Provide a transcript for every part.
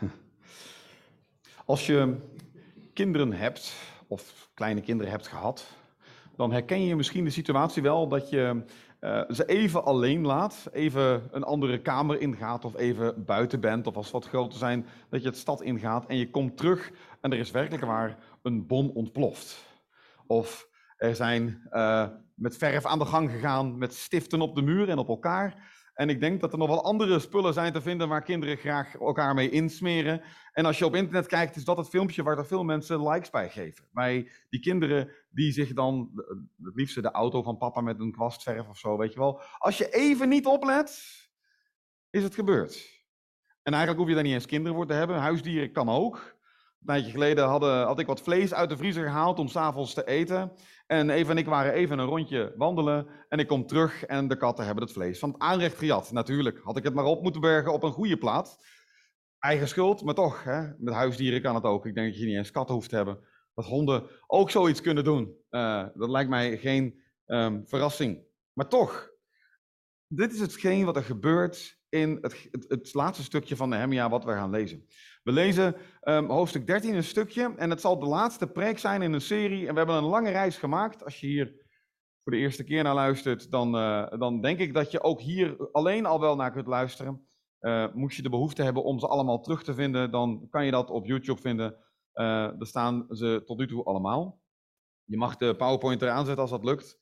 Als je kinderen hebt, of kleine kinderen hebt gehad, dan herken je misschien de situatie wel dat je uh, ze even alleen laat, even een andere kamer ingaat of even buiten bent, of als ze wat groter zijn, dat je het stad ingaat en je komt terug en er is werkelijk waar een bom ontploft. Of er zijn uh, met verf aan de gang gegaan, met stiften op de muur en op elkaar. En ik denk dat er nog wel andere spullen zijn te vinden waar kinderen graag elkaar mee insmeren. En als je op internet kijkt, is dat het filmpje waar er veel mensen likes bij geven. Bij die kinderen die zich dan, het liefste de auto van papa met een kwastverf of zo, weet je wel. Als je even niet oplet, is het gebeurd. En eigenlijk hoef je daar niet eens kinderen voor te hebben. Huisdieren kan ook. Een tijdje geleden hadden, had ik wat vlees uit de vriezer gehaald om s'avonds te eten. En Eva en ik waren even een rondje wandelen. En ik kom terug en de katten hebben het vlees van het aanrecht gejat. Natuurlijk, had ik het maar op moeten bergen op een goede plaats. Eigen schuld, maar toch, hè, met huisdieren kan het ook. Ik denk dat je niet eens katten hoeft te hebben. Dat honden ook zoiets kunnen doen. Uh, dat lijkt mij geen um, verrassing. Maar toch, dit is hetgeen wat er gebeurt in het, het, het laatste stukje van de Nehemia wat we gaan lezen. We lezen um, hoofdstuk 13 een stukje en het zal de laatste preek zijn in een serie. En we hebben een lange reis gemaakt. Als je hier voor de eerste keer naar luistert, dan, uh, dan denk ik dat je ook hier alleen al wel naar kunt luisteren. Uh, moest je de behoefte hebben om ze allemaal terug te vinden, dan kan je dat op YouTube vinden. Uh, daar staan ze tot nu toe allemaal. Je mag de PowerPoint eraan zetten als dat lukt.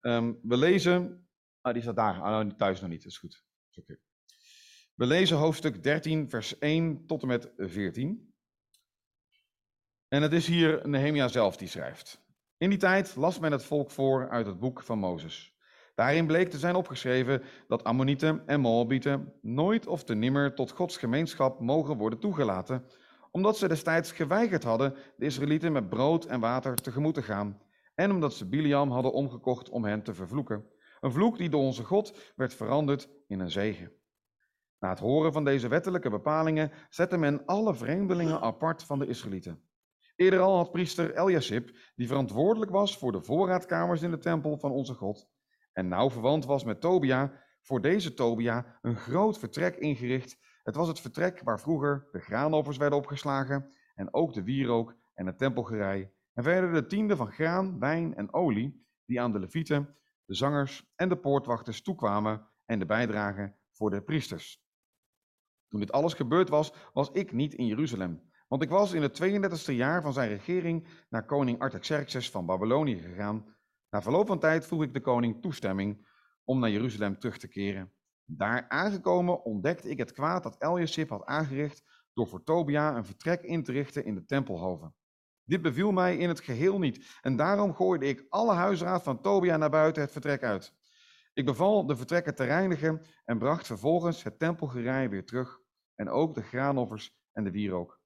Um, we lezen. Ah, die staat daar. Ah, thuis nog niet, is goed. Okay. We lezen hoofdstuk 13, vers 1 tot en met 14. En het is hier Nehemia zelf die schrijft. In die tijd las men het volk voor uit het boek van Mozes. Daarin bleek te zijn opgeschreven dat Ammonieten en Moabieten nooit of te nimmer tot Gods gemeenschap mogen worden toegelaten, omdat ze destijds geweigerd hadden de Israëlieten met brood en water tegemoet te gaan, en omdat ze Biliam hadden omgekocht om hen te vervloeken. Een vloek die door onze God werd veranderd in een zegen. Na het horen van deze wettelijke bepalingen zette men alle vreemdelingen apart van de Israëlieten. Eerder al had priester Eliasib, die verantwoordelijk was voor de voorraadkamers in de tempel van onze God, en nauw verwant was met Tobia, voor deze Tobia een groot vertrek ingericht. Het was het vertrek waar vroeger de graanoffers werden opgeslagen en ook de wierook en het tempelgerei. En verder de tiende van graan, wijn en olie, die aan de levieten, de zangers en de poortwachters toekwamen en de bijdragen voor de priesters. Toen dit alles gebeurd was, was ik niet in Jeruzalem. Want ik was in het 32e jaar van zijn regering naar koning Artaxerxes van Babylonië gegaan. Na verloop van tijd vroeg ik de koning toestemming om naar Jeruzalem terug te keren. Daar aangekomen ontdekte ik het kwaad dat Eliasib had aangericht door voor Tobia een vertrek in te richten in de tempelhoven. Dit beviel mij in het geheel niet en daarom gooide ik alle huisraad van Tobia naar buiten het vertrek uit. Ik beval de vertrekken te reinigen en bracht vervolgens het tempelgerij weer terug en ook de graanoffers en de wierook.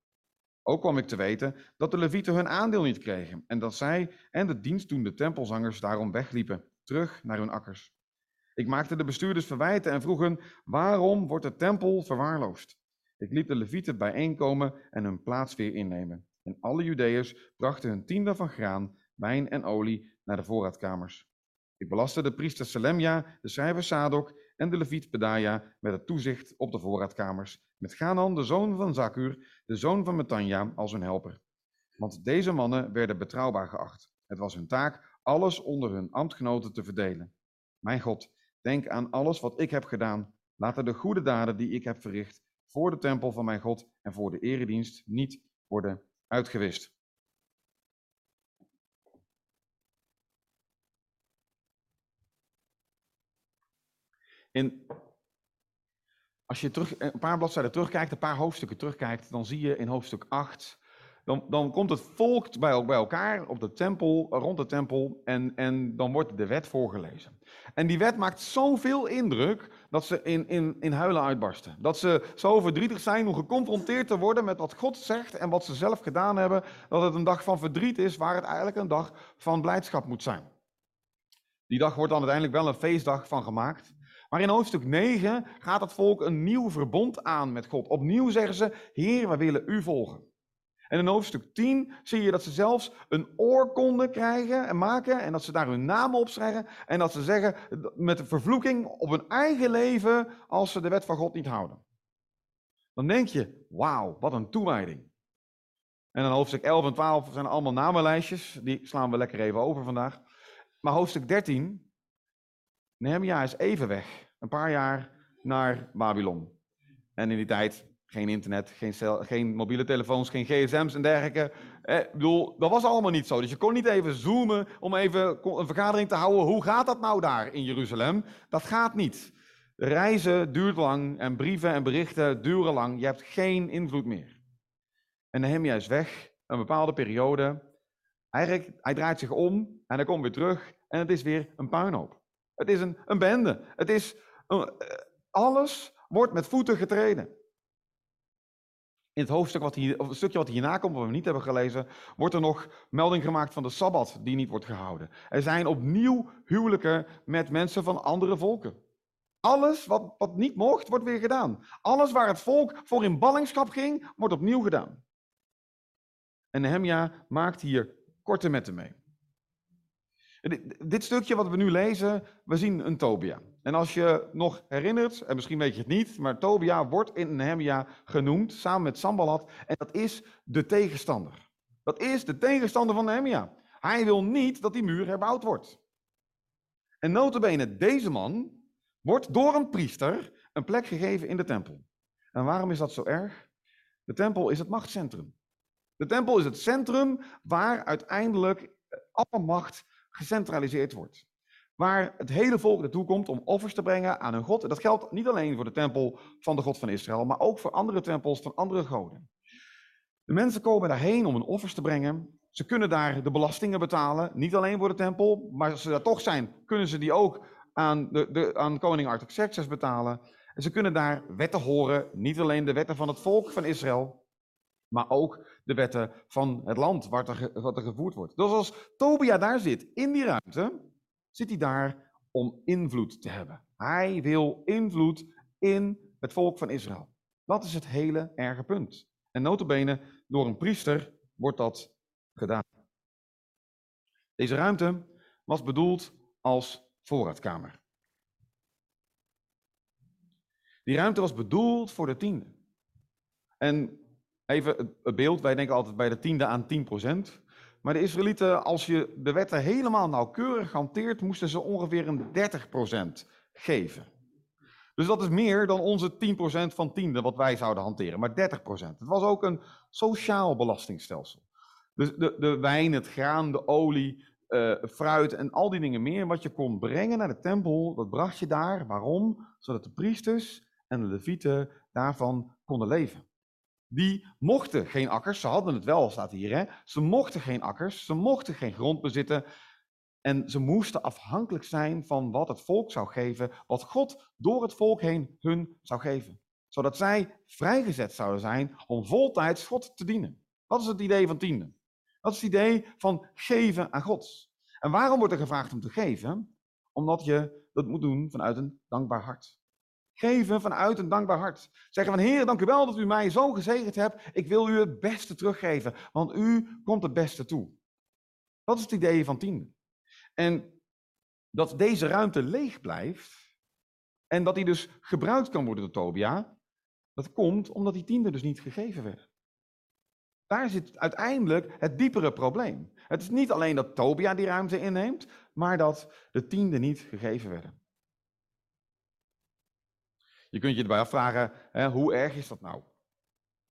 Ook kwam ik te weten dat de levieten hun aandeel niet kregen en dat zij en de dienstdoende tempelzangers daarom wegliepen, terug naar hun akkers. Ik maakte de bestuurders verwijten en vroeg hen, waarom wordt de tempel verwaarloosd? Ik liet de levieten bijeenkomen en hun plaats weer innemen. En alle Judeërs brachten hun tiende van graan, wijn en olie naar de voorraadkamers. Ik belastte de priester Selemja, de schrijver Sadok en de leviet Pedaja met het toezicht op de voorraadkamers, met Ganan, de zoon van Zakur, de zoon van Metanja, als hun helper. Want deze mannen werden betrouwbaar geacht. Het was hun taak alles onder hun ambtgenoten te verdelen. Mijn God, denk aan alles wat ik heb gedaan. Laten de goede daden die ik heb verricht voor de tempel van mijn God en voor de eredienst niet worden uitgewist. In, als je terug, een paar bladzijden terugkijkt, een paar hoofdstukken terugkijkt, dan zie je in hoofdstuk 8, dan, dan komt het volk bij, elkaar op de tempel, rond de tempel en, en dan wordt de wet voorgelezen. En die wet maakt zoveel indruk dat ze in, in, in huilen uitbarsten. Dat ze zo verdrietig zijn om geconfronteerd te worden met wat God zegt en wat ze zelf gedaan hebben, dat het een dag van verdriet is waar het eigenlijk een dag van blijdschap moet zijn. Die dag wordt dan uiteindelijk wel een feestdag van gemaakt. Maar in hoofdstuk 9 gaat het volk een nieuw verbond aan met God. Opnieuw zeggen ze, Heer, we willen u volgen. En in hoofdstuk 10 zie je dat ze zelfs een oorkonde krijgen en maken en dat ze daar hun namen op schrijven en dat ze zeggen met de vervloeking op hun eigen leven als ze de wet van God niet houden. dan denk je, wauw, wat een toewijding. En dan hoofdstuk 11 en 12 zijn allemaal namenlijstjes, die slaan we lekker even over vandaag. Maar hoofdstuk 13, Nehemia is even weg, een paar jaar naar Babylon. En in die tijd geen internet, geen, geen mobiele telefoons, geen gsm's en dergelijke. Eh, ik bedoel, dat was allemaal niet zo. Dus je kon niet even zoomen om even een vergadering te houden. Hoe gaat dat nou daar in Jeruzalem? Dat gaat niet. Reizen duurt lang en brieven en berichten duren lang. Je hebt geen invloed meer. En Nehemia is weg, een bepaalde periode. Eigenlijk, hij draait zich om en hij komt weer terug en het is weer een puinhoop. Het is een, een bende. Het is, eh, alles wordt met voeten getreden. In het hoofdstuk wat hier, of het stukje wat hierna komt, wat we niet hebben gelezen, wordt er nog melding gemaakt van de Sabbat die niet wordt gehouden. Er zijn opnieuw huwelijken met mensen van andere volken. Alles wat, wat niet mocht, wordt weer gedaan. Alles waar het volk voor in ballingschap ging, wordt opnieuw gedaan. En Nehemia maakt hier korte metten mee. Dit stukje wat we nu lezen, we zien een Tobia. En als je nog herinnert, en misschien weet je het niet, maar Tobia wordt in Nehemia genoemd samen met Sambalat. En dat is de tegenstander. Dat is de tegenstander van Nehemia. Hij wil niet dat die muur herbouwd wordt. En notabene, deze man wordt door een priester een plek gegeven in de tempel. En waarom is dat zo erg? De tempel is het machtscentrum. De tempel is het centrum waar uiteindelijk alle macht gecentraliseerd wordt. Waar het hele volk naartoe komt om offers te brengen aan hun God. En dat geldt niet alleen voor de tempel van de God van Israël, maar ook voor andere tempels van andere goden. De mensen komen daarheen om hun offers te brengen. Ze kunnen daar de belastingen betalen, niet alleen voor de tempel, maar als ze daar toch zijn, kunnen ze die ook aan, de, de, aan koning Artaxerxes betalen. En ze kunnen daar wetten horen, niet alleen de wetten van het volk van Israël, maar ook de wetten van het land wat er, wat er gevoerd wordt. Dus als Tobia daar zit, in die ruimte, zit hij daar om invloed te hebben. Hij wil invloed in het volk van Israël. Dat is het hele erge punt. En notabene, door een priester wordt dat gedaan. Deze ruimte was bedoeld als voorraadkamer. Die ruimte was bedoeld voor de tiende. En even het beeld, wij denken altijd bij de tiende aan 10%. Maar de Israëlieten, als je de wetten helemaal nauwkeurig hanteert, moesten ze ongeveer een 30% geven. Dus dat is meer dan onze 10% van tiende wat wij zouden hanteren, maar 30%. Het was ook een sociaal belastingstelsel. Dus de, de wijn, het graan, de olie, uh, fruit en al die dingen meer, wat je kon brengen naar de tempel, dat bracht je daar. Waarom? Zodat de priesters en de levieten daarvan konden leven. Die mochten geen akkers, ze hadden het wel, staat hier. Hè? Ze mochten geen akkers, ze mochten geen grond bezitten. En ze moesten afhankelijk zijn van wat het volk zou geven, wat God door het volk heen hun zou geven. Zodat zij vrijgezet zouden zijn om voltijds God te dienen. Dat is het idee van tiende. Dat is het idee van geven aan God. En waarom wordt er gevraagd om te geven? Omdat je dat moet doen vanuit een dankbaar hart. Geven vanuit een dankbaar hart. Zeggen van Heer, dank u wel dat u mij zo gezegend hebt. Ik wil u het beste teruggeven, want u komt het beste toe. Dat is het idee van tiende. En dat deze ruimte leeg blijft en dat die dus gebruikt kan worden door Tobia, dat komt omdat die tiende dus niet gegeven werd. Daar zit uiteindelijk het diepere probleem. Het is niet alleen dat Tobia die ruimte inneemt, maar dat de tiende niet gegeven werden. Je kunt je erbij afvragen, hè, hoe erg is dat nou?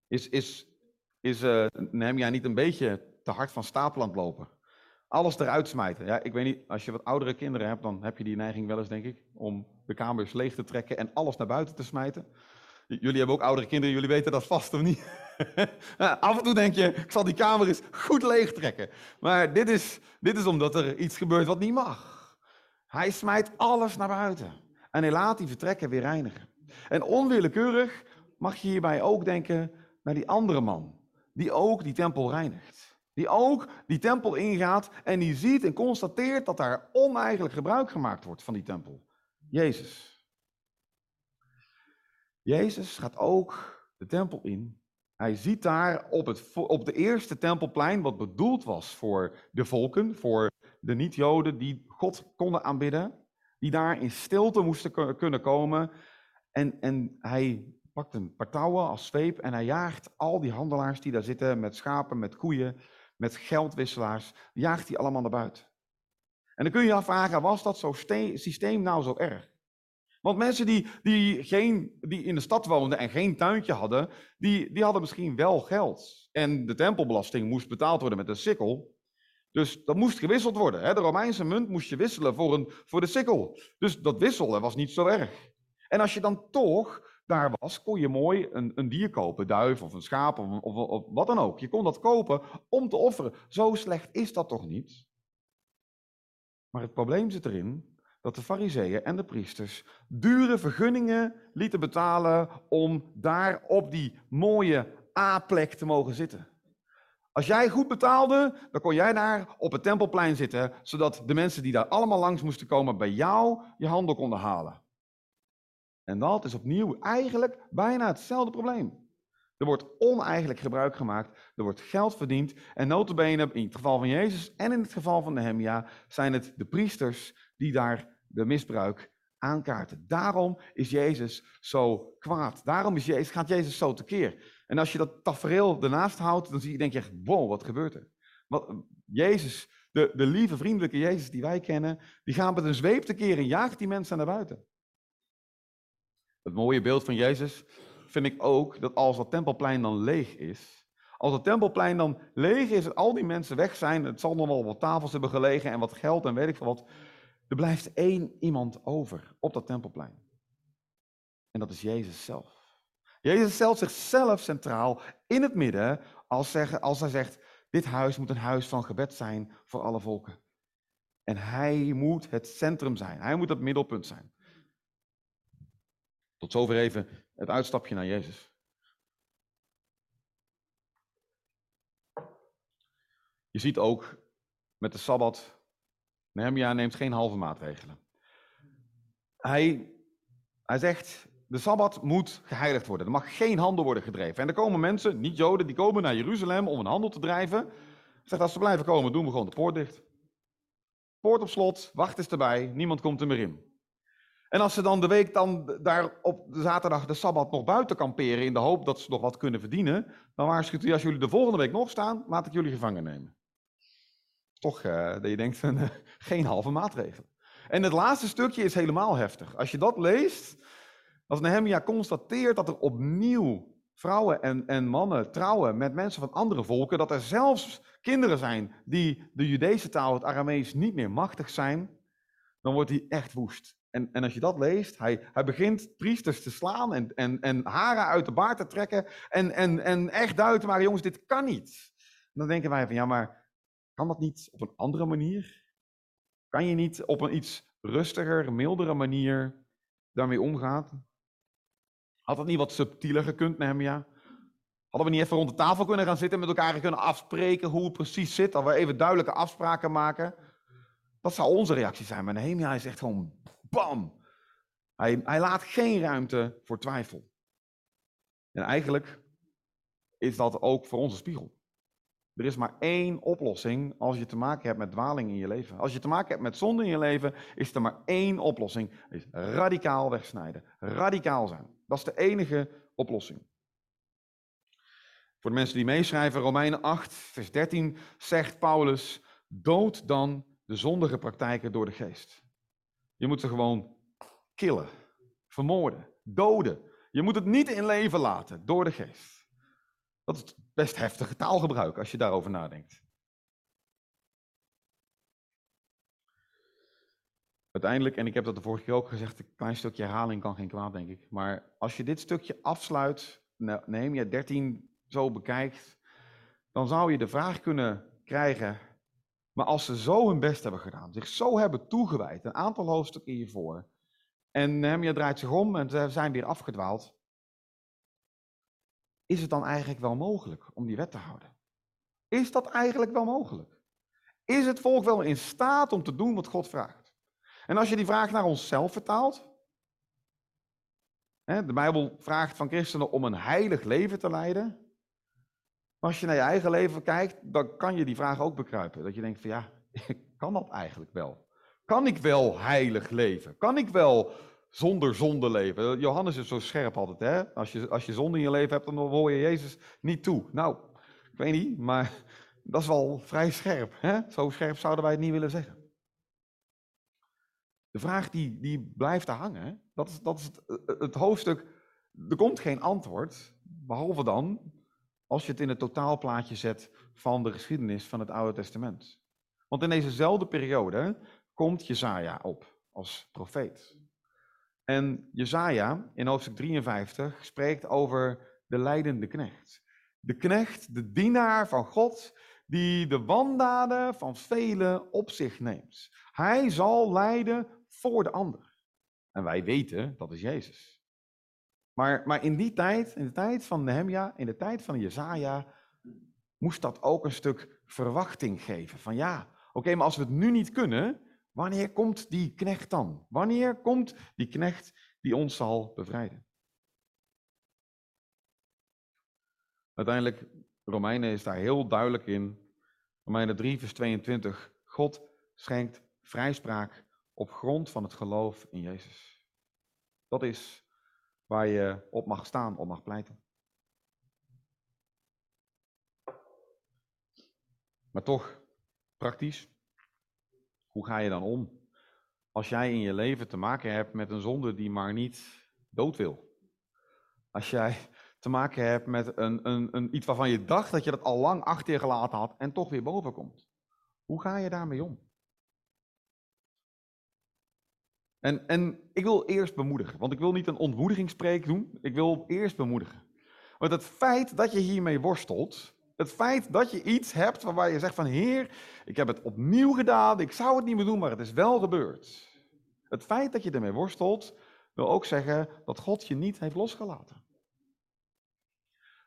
Is, is, is Nehemia niet een beetje te hard van stapel aan het lopen? Alles eruit smijten. Ja, ik weet niet, als je wat oudere kinderen hebt, dan heb je die neiging wel eens, denk ik, om de kamers leeg te trekken en alles naar buiten te smijten. Jullie hebben ook oudere kinderen, jullie weten dat vast of niet? Af en toe denk je, ik zal die kamer eens goed leeg trekken. Maar dit is, dit is omdat er iets gebeurt wat niet mag. Hij smijt alles naar buiten. En hij laat die vertrekken weer reinigen. En onwillekeurig mag je hierbij ook denken naar die andere man, die ook die tempel reinigt. Die ook die tempel ingaat en die ziet en constateert dat daar oneigenlijk gebruik gemaakt wordt van die tempel. Jezus. Jezus gaat ook de tempel in. Hij ziet daar op, het, op de eerste tempelplein, wat bedoeld was voor de volken, voor de niet-Joden die God konden aanbidden, die daar in stilte moesten kunnen komen, en, en hij pakt een paar touwen als zweep en hij jaagt al die handelaars die daar zitten met schapen, met koeien, met geldwisselaars, jaagt hij allemaal naar buiten. En dan kun je je afvragen, was dat zo systeem nou zo erg? Want mensen die, die, geen, die in de stad woonden en geen tuintje hadden, die, die hadden misschien wel geld. En de tempelbelasting moest betaald worden met een sikkel. Dus dat moest gewisseld worden. Hè? De Romeinse munt moest je wisselen voor, een, voor de sikkel. Dus dat wisselen was niet zo erg. En als je dan toch daar was, kon je mooi een, een dier kopen, duif of een schaap of, wat dan ook. Je kon dat kopen om te offeren. Zo slecht is dat toch niet? Maar het probleem zit erin dat de fariseeën en de priesters dure vergunningen lieten betalen om daar op die mooie A-plek te mogen zitten. Als jij goed betaalde, dan kon jij daar op het tempelplein zitten, zodat de mensen die daar allemaal langs moesten komen bij jou je handel konden halen. En dat is opnieuw eigenlijk bijna hetzelfde probleem. Er wordt oneigenlijk gebruik gemaakt, er wordt geld verdiend en notabene in het geval van Jezus en in het geval van Nehemia zijn het de priesters die daar de misbruik aankaarten. Daarom is Jezus zo kwaad. Daarom is Jezus, gaat Jezus zo tekeer. En als je dat tafereel ernaast houdt, dan zie je, denk je echt, wow, wat gebeurt er? Wat, Jezus, de, de lieve, vriendelijke Jezus die wij kennen, die gaat met een zweep tekeer en jaagt die mensen naar buiten. Het mooie beeld van Jezus vind ik ook dat als dat tempelplein dan leeg is, als het tempelplein dan leeg is en al die mensen weg zijn, het zal nog wel wat tafels hebben gelegen en wat geld en weet ik veel wat, er blijft één iemand over op dat tempelplein. En dat is Jezus zelf. Jezus stelt zichzelf centraal in het midden als, zeggen, als hij zegt, dit huis moet een huis van gebed zijn voor alle volken. En hij moet het centrum zijn. Hij moet het middelpunt zijn. Tot zover even het uitstapje naar Jezus. Je ziet ook met de Sabbat, Nehemia neemt geen halve maatregelen. Hij, hij zegt, de Sabbat moet geheiligd worden. Er mag geen handel worden gedreven. En er komen mensen, niet Joden, die komen naar Jeruzalem om een handel te drijven. Zegt, als ze blijven komen, doen we gewoon de poort dicht. Poort op slot, wacht eens erbij, niemand komt er meer in. En als ze dan de week dan daar op zaterdag de Sabbat nog buiten kamperen in de hoop dat ze nog wat kunnen verdienen, dan waarschuwt u, als jullie de volgende week nog staan, laat ik jullie gevangen nemen. Toch uh, dat je denkt, uh, geen halve maatregel. En het laatste stukje is helemaal heftig. Als je dat leest, als Nehemia constateert dat er opnieuw vrouwen en, en mannen trouwen met mensen van andere volken, dat er zelfs kinderen zijn die de Judese taal, het Aramees, niet meer machtig zijn, dan wordt hij echt woest. En, en als je dat leest, hij, hij begint priesters te slaan en, en, en haren uit de baard te trekken en, en, en echt duiden, maar jongens, dit kan niet. dan denken wij van, ja, maar kan dat niet op een andere manier? Kan je niet op een iets rustiger, mildere manier daarmee omgaan? Had het niet wat subtieler gekund, Nehemia? Hadden we niet even rond de tafel kunnen gaan zitten met elkaar en kunnen afspreken hoe het precies zit? Dat we even duidelijke afspraken maken? Dat zou onze reactie zijn. Maar Nehemia is echt gewoon bam. Hij, hij laat geen ruimte voor twijfel. En eigenlijk is dat ook voor onze spiegel. Er is maar één oplossing als je te maken hebt met dwaling in je leven. Als je te maken hebt met zonde in je leven, is er maar één oplossing. is radicaal wegsnijden. Radicaal zijn. Dat is de enige oplossing. Voor de mensen die meeschrijven, Romeinen 8, vers 13 zegt Paulus, dood dan de zondige praktijken door de geest. Je moet ze gewoon killen, vermoorden, doden. Je moet het niet in leven laten door de geest. Dat is best heftige taalgebruik als je daarover nadenkt. Uiteindelijk, en ik heb dat de vorige keer ook gezegd, een klein stukje herhaling kan geen kwaad, denk ik. Maar als je dit stukje afsluit, Nehemia 13 zo bekijkt, dan zou je de vraag kunnen krijgen, maar als ze zo hun best hebben gedaan, zich zo hebben toegewijd, een aantal hoofdstukken hiervoor, en Nehemia draait zich om en ze zijn weer afgedwaald, is het dan eigenlijk wel mogelijk om die wet te houden? Is dat eigenlijk wel mogelijk? Is het volk wel in staat om te doen wat God vraagt? En als je die vraag naar onszelf vertaalt, de Bijbel vraagt van christenen om een heilig leven te leiden. Als je naar je eigen leven kijkt, dan kan je die vraag ook bekruipen. Dat je denkt van ja, kan dat eigenlijk wel? Kan ik wel heilig leven? Kan ik wel zonder zonde leven. Johannes is zo scherp altijd, hè? Als je, als je zonde in je leven hebt, dan hoor je Jezus niet toe. Nou, ik weet niet, maar dat is wel vrij scherp. Hè? Zo scherp zouden wij het niet willen zeggen. De vraag die, die blijft hangen, dat is, dat is het, het hoofdstuk. Er komt geen antwoord, behalve dan als je het in het totaalplaatje zet van de geschiedenis van het Oude Testament. Want in dezezelfde periode komt Jezaja op als profeet. En Jezaja in hoofdstuk 53 spreekt over de leidende knecht. De knecht, de dienaar van God, die de wandaden van velen op zich neemt. Hij zal lijden voor de ander. En wij weten, dat is Jezus. Maar, maar in die tijd, in de tijd van Nehemia, in de tijd van Jezaja, moest dat ook een stuk verwachting geven. Van ja, oké, maar als we het nu niet kunnen, wanneer komt die knecht dan? Wanneer komt die knecht die ons zal bevrijden? Uiteindelijk, Romeinen is daar heel duidelijk in. Romeinen 3, vers 22. God schenkt vrijspraak op grond van het geloof in Jezus. Dat is waar je op mag staan, op mag pleiten. Maar toch, praktisch, hoe ga je dan om als jij in je leven te maken hebt met een zonde die maar niet dood wil? Als jij te maken hebt met een, een, een, iets waarvan je dacht dat je dat al lang achter je gelaten had en toch weer boven komt. Hoe ga je daarmee om? En, en ik wil eerst bemoedigen, want ik wil niet een ontmoedigingspreek doen. Ik wil eerst bemoedigen. Want het feit dat je hiermee worstelt, het feit dat je iets hebt waarbij je zegt van Heer, ik heb het opnieuw gedaan, ik zou het niet meer doen, maar het is wel gebeurd. Het feit dat je ermee worstelt, wil ook zeggen dat God je niet heeft losgelaten.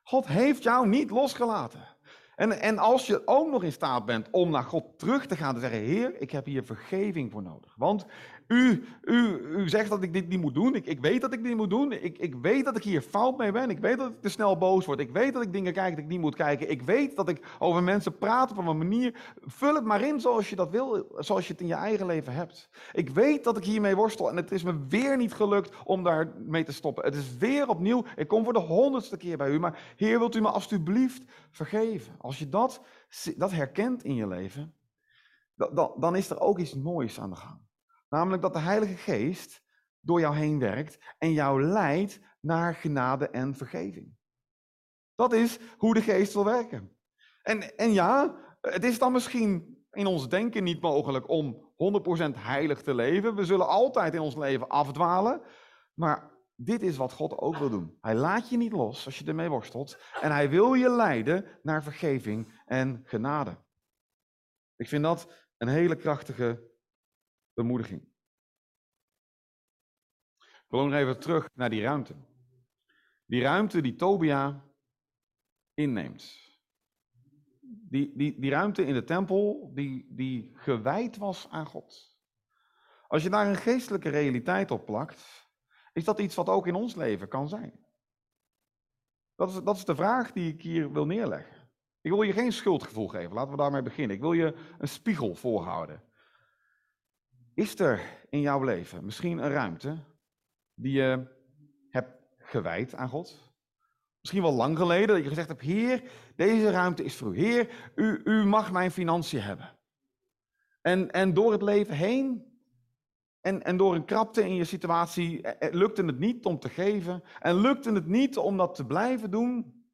God heeft jou niet losgelaten. En, en als je ook nog in staat bent om naar God terug te gaan en zeggen, Heer, ik heb hier vergeving voor nodig. Want u, u, u zegt dat ik dit niet moet doen. Ik, ik weet dat ik dit niet moet doen. Ik, ik weet dat ik hier fout mee ben. Ik weet dat ik te snel boos word. Ik weet dat ik dingen kijk dat ik niet moet kijken. Ik weet dat ik over mensen praat op een manier. Vul het maar in zoals je dat wil, zoals je het in je eigen leven hebt. Ik weet dat ik hiermee worstel en het is me weer niet gelukt om daar mee te stoppen. Het is weer opnieuw. Ik kom voor de honderdste keer bij u. Maar Heer, wilt u me alstublieft vergeven? Als je dat, dat herkent in je leven, dan, dan is er ook iets moois aan de gang. Namelijk dat de Heilige Geest door jou heen werkt en jou leidt naar genade en vergeving. Dat is hoe de Geest wil werken. En, en ja, het is dan misschien in ons denken niet mogelijk om 100% heilig te leven. We zullen altijd in ons leven afdwalen. Maar dit is wat God ook wil doen. Hij laat je niet los als je ermee worstelt. En hij wil je leiden naar vergeving en genade. Ik vind dat een hele krachtige bemoediging. Ik wil nog even terug naar die ruimte. Die ruimte die Tobia inneemt. Die, die, die ruimte in de tempel die, die gewijd was aan God. Als je daar een geestelijke realiteit op plakt, is dat iets wat ook in ons leven kan zijn. Dat is, dat is de vraag die ik hier wil neerleggen. Ik wil je geen schuldgevoel geven, laten we daarmee beginnen. Ik wil je een spiegel voorhouden. Is er in jouw leven misschien een ruimte die je hebt gewijd aan God? Misschien wel lang geleden dat je gezegd hebt, Heer, deze ruimte is voor u. Heer, u, u mag mijn financiën hebben. En, en door het leven heen en, en door een krapte in je situatie eh, eh, lukte het niet om te geven. En lukte het niet om dat te blijven doen.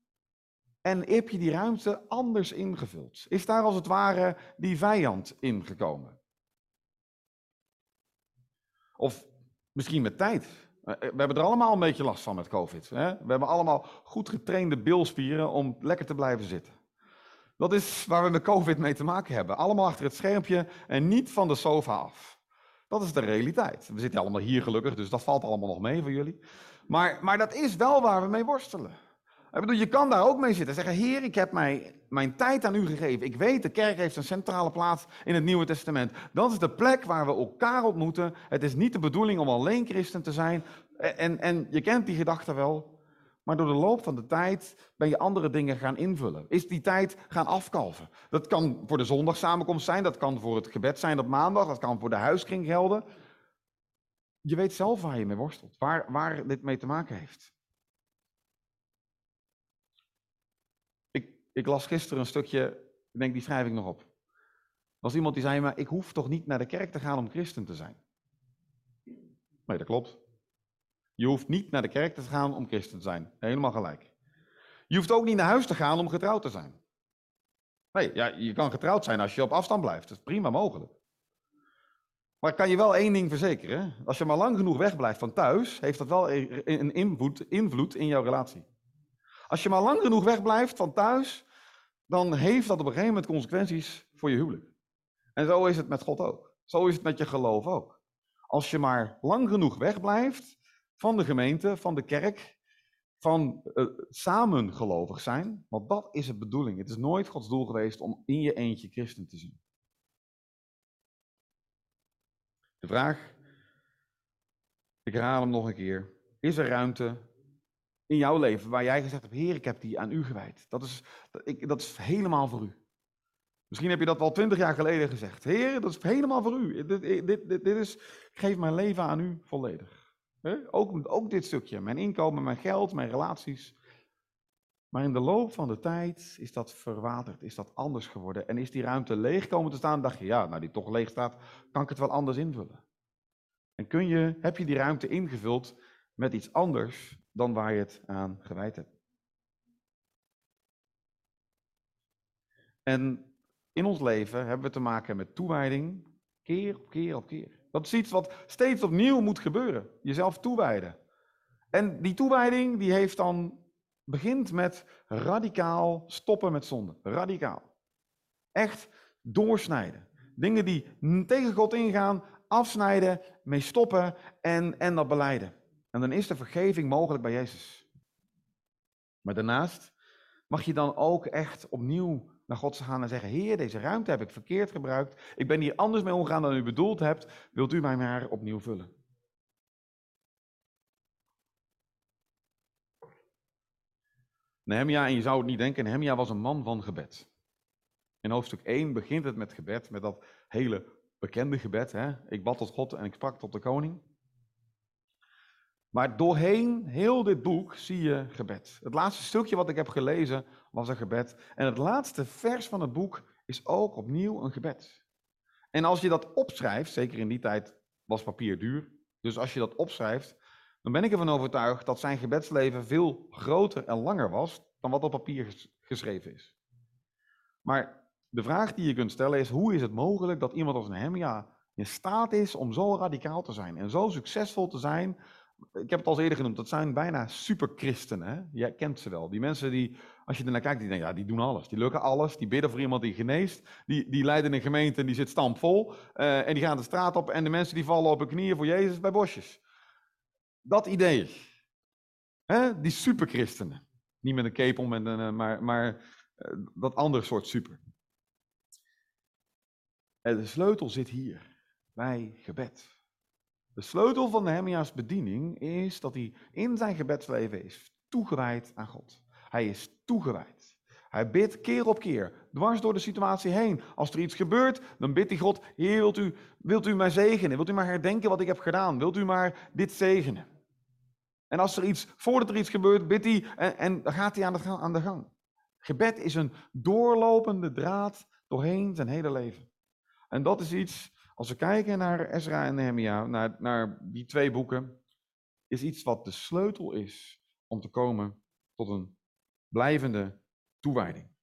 En heb je die ruimte anders ingevuld? Is daar als het ware die vijand ingekomen? Of misschien met tijd. Eh, we hebben er allemaal een beetje last van met COVID. Hè? We hebben allemaal goed getrainde bilspieren om lekker te blijven zitten. Dat is waar we met COVID mee te maken hebben. Allemaal achter het schermpje en niet van de sofa af. Dat is de realiteit. We zitten allemaal hier gelukkig, dus dat valt allemaal nog mee voor jullie. Maar, maar dat is wel waar we mee worstelen. Bedoel, je kan daar ook mee zitten en zeggen: Heer, ik heb mij, mijn tijd aan u gegeven. Ik weet, de kerk heeft een centrale plaats in het Nieuwe Testament. Dat is de plek waar we elkaar ontmoeten. Het is niet de bedoeling om alleen christen te zijn. En, en je kent die gedachte wel. Maar door de loop van de tijd ben je andere dingen gaan invullen. Is die tijd gaan afkalven. Dat kan voor de zondagsamenkomst zijn, dat kan voor het gebed zijn op maandag, dat kan voor de huiskring gelden. je weet zelf waar je mee worstelt, waar, waar dit mee te maken heeft. Ik, las gisteren een stukje, ik denk die schrijf ik nog op. Er was iemand die zei, maar ik hoef toch niet naar de kerk te gaan om christen te zijn? Nee, dat klopt. Je hoeft niet naar de kerk te gaan om christen te zijn. Helemaal gelijk. Je hoeft ook niet naar huis te gaan om getrouwd te zijn. Nee, ja, je kan getrouwd zijn als je op afstand blijft. Dat is prima mogelijk. Maar ik kan je wel één ding verzekeren. Als je maar lang genoeg wegblijft van thuis, heeft dat wel een invloed, invloed in jouw relatie. Als je maar lang genoeg wegblijft van thuis, dan heeft dat op een gegeven moment consequenties voor je huwelijk. En zo is het met God ook. Zo is het met je geloof ook. Als je maar lang genoeg wegblijft van de gemeente, van de kerk, van uh, samen gelovig zijn, want dat is de bedoeling. Het is nooit Gods doel geweest om in je eentje christen te zien. De vraag, ik herhaal hem nog een keer, is er ruimte in jouw leven waar jij gezegd hebt, Heer, ik heb die aan u gewijd. Dat is, ik, dat is helemaal voor u. Misschien heb je dat wel twintig jaar geleden gezegd. Heer, dat is helemaal voor u. Dit, dit, dit, dit is, geef mijn leven aan u volledig. Ook, ook dit stukje, mijn inkomen, mijn geld, mijn relaties. Maar in de loop van de tijd is dat verwaterd, is dat anders geworden. En is die ruimte leeg komen te staan, dacht je, ja, nou die toch leeg staat, kan ik het wel anders invullen. En kun je, heb je die ruimte ingevuld met iets anders dan waar je het aan gewijd hebt. En in ons leven hebben we te maken met toewijding, keer op keer op keer. Dat is iets wat steeds opnieuw moet gebeuren. Jezelf toewijden. En die toewijding die heeft dan, begint met radicaal stoppen met zonde. Radicaal. Echt doorsnijden. Dingen die tegen God ingaan, afsnijden, mee stoppen en, en dat beleiden. En dan is de vergeving mogelijk bij Jezus. Maar daarnaast mag je dan ook echt opnieuw naar God gaan en zeggen: Heer, deze ruimte heb ik verkeerd gebruikt. Ik ben hier anders mee omgegaan dan u bedoeld hebt. Wilt u mij maar opnieuw vullen? Nehemia, en je zou het niet denken, Nehemia was een man van gebed. In hoofdstuk 1 begint het met gebed, met dat hele bekende gebed. Hè? Ik bad tot God en ik sprak tot de koning. Maar doorheen heel dit boek zie je gebed. Het laatste stukje wat ik heb gelezen was een gebed. En het laatste vers van het boek is ook opnieuw een gebed. En als je dat opschrijft, zeker in die tijd was papier duur, dus als je dat opschrijft, dan ben ik ervan overtuigd dat zijn gebedsleven veel groter en langer was dan wat op papier geschreven is. Maar de vraag die je kunt stellen is, hoe is het mogelijk dat iemand als Nehemia in staat is om zo radicaal te zijn en zo succesvol te zijn ik heb het al eerder genoemd, dat zijn bijna superchristenen. Jij kent ze wel. Die mensen die, als je er naar kijkt, die denken, ja, die doen alles. Die lukken alles. Die bidden voor iemand die geneest. Die, die leiden een gemeente en die zit stampvol. Uh, en die gaan de straat op en de mensen die vallen op hun knieën voor Jezus bij bosjes. Dat idee. Hè? Die superchristenen. Niet met een cape om, eh, maar, maar uh, dat andere soort super. En de sleutel zit hier, bij gebed. De sleutel van Nehemia's bediening is dat hij in zijn gebedsleven is toegewijd aan God. Hij is toegewijd. Hij bidt keer op keer, dwars door de situatie heen. Als er iets gebeurt, dan bidt hij God, Heer, wilt u, wilt u mij zegenen? Wilt u maar herdenken wat ik heb gedaan? Wilt u maar dit zegenen? En als er iets, voordat er iets gebeurt, bidt hij en, en dan gaat hij aan aan de gang. Gebed is een doorlopende draad doorheen zijn hele leven. En dat is iets als we kijken naar Ezra en Nehemia, naar, naar die twee boeken, is iets wat de sleutel is om te komen tot een blijvende toewijding.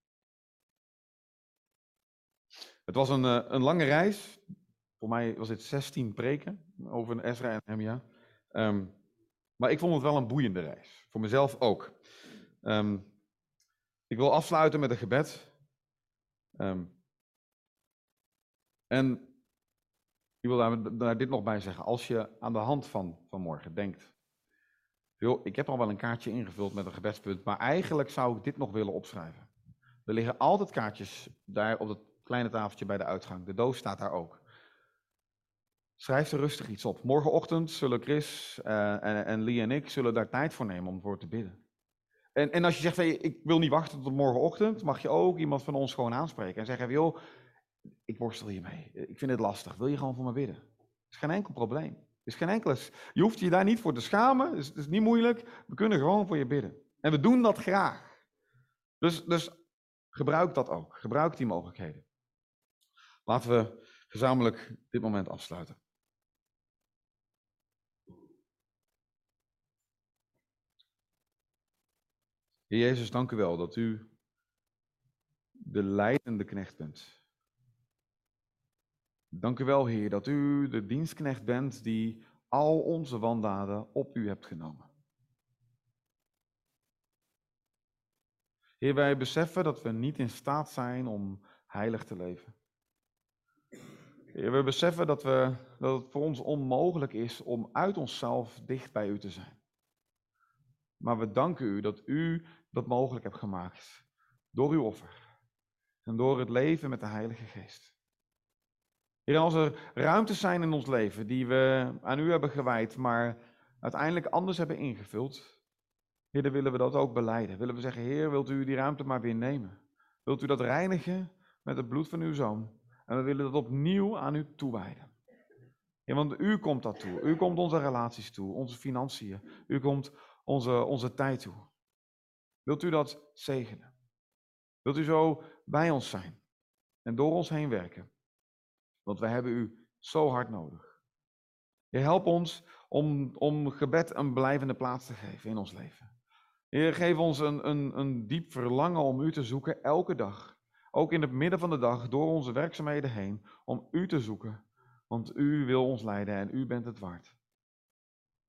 Het was een, eh, een lange reis. Voor mij was dit 16 preken over Ezra en Nehemia. Um, maar ik vond het wel een boeiende reis. Voor mezelf ook. Um, ik wil afsluiten met een gebed. Um, en ik wil daar, dit nog bij zeggen. Als je aan de hand van, van morgen denkt, joh, ik heb al wel een kaartje ingevuld met een gebedspunt, maar eigenlijk zou ik dit nog willen opschrijven. Er liggen altijd kaartjes daar op het kleine tafeltje bij de uitgang. De doos staat daar ook. Schrijf er rustig iets op. Morgenochtend zullen Chris uh, en, en Lee en ik zullen daar tijd voor nemen om voor te bidden. En, en als je zegt, ik wil niet wachten tot morgenochtend, mag je ook iemand van ons gewoon aanspreken en zeggen, joh, ik worstel hiermee. Ik vind het lastig. Wil je gewoon voor me bidden? Is geen enkel probleem. is geen enkele. Je hoeft je daar niet voor te schamen. Het is, het is niet moeilijk. We kunnen gewoon voor je bidden. En we doen dat graag. Dus, dus gebruik dat ook. Gebruik die mogelijkheden. Laten we gezamenlijk dit moment afsluiten. Heer Jezus, dank u wel dat u de leidende knecht bent. Dank u wel, Heer, dat u de dienstknecht bent die al onze wandaden op u hebt genomen. Heer, wij beseffen dat we niet in staat zijn om heilig te leven. Heer, we beseffen dat, we, dat het voor ons onmogelijk is om uit onszelf dicht bij u te zijn. Maar we danken u dat u dat mogelijk hebt gemaakt door uw offer en door het leven met de Heilige Geest. Heer, als er ruimtes zijn in ons leven die we aan u hebben gewijd, maar uiteindelijk anders hebben ingevuld, Heer, dan willen we dat ook beleiden. Willen we zeggen, Heer, wilt u die ruimte maar weer nemen? Wilt u dat reinigen met het bloed van uw zoon? En we willen dat opnieuw aan u toewijden. Ja, want u komt dat toe. U komt onze relaties toe, onze financiën. U komt onze, onze tijd toe. Wilt u dat zegenen? Wilt u zo bij ons zijn en door ons heen werken? Want wij hebben u zo hard nodig. Je help ons om, om gebed een blijvende plaats te geven in ons leven. Heer, geef ons een, een, een diep verlangen om u te zoeken elke dag. Ook in het midden van de dag, door onze werkzaamheden heen, om u te zoeken. Want u wil ons leiden en u bent het waard.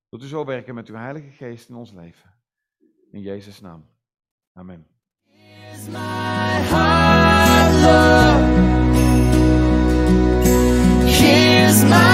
Wilt u zo werken met uw Heilige Geest in ons leven. In Jezus' naam. Amen. smile.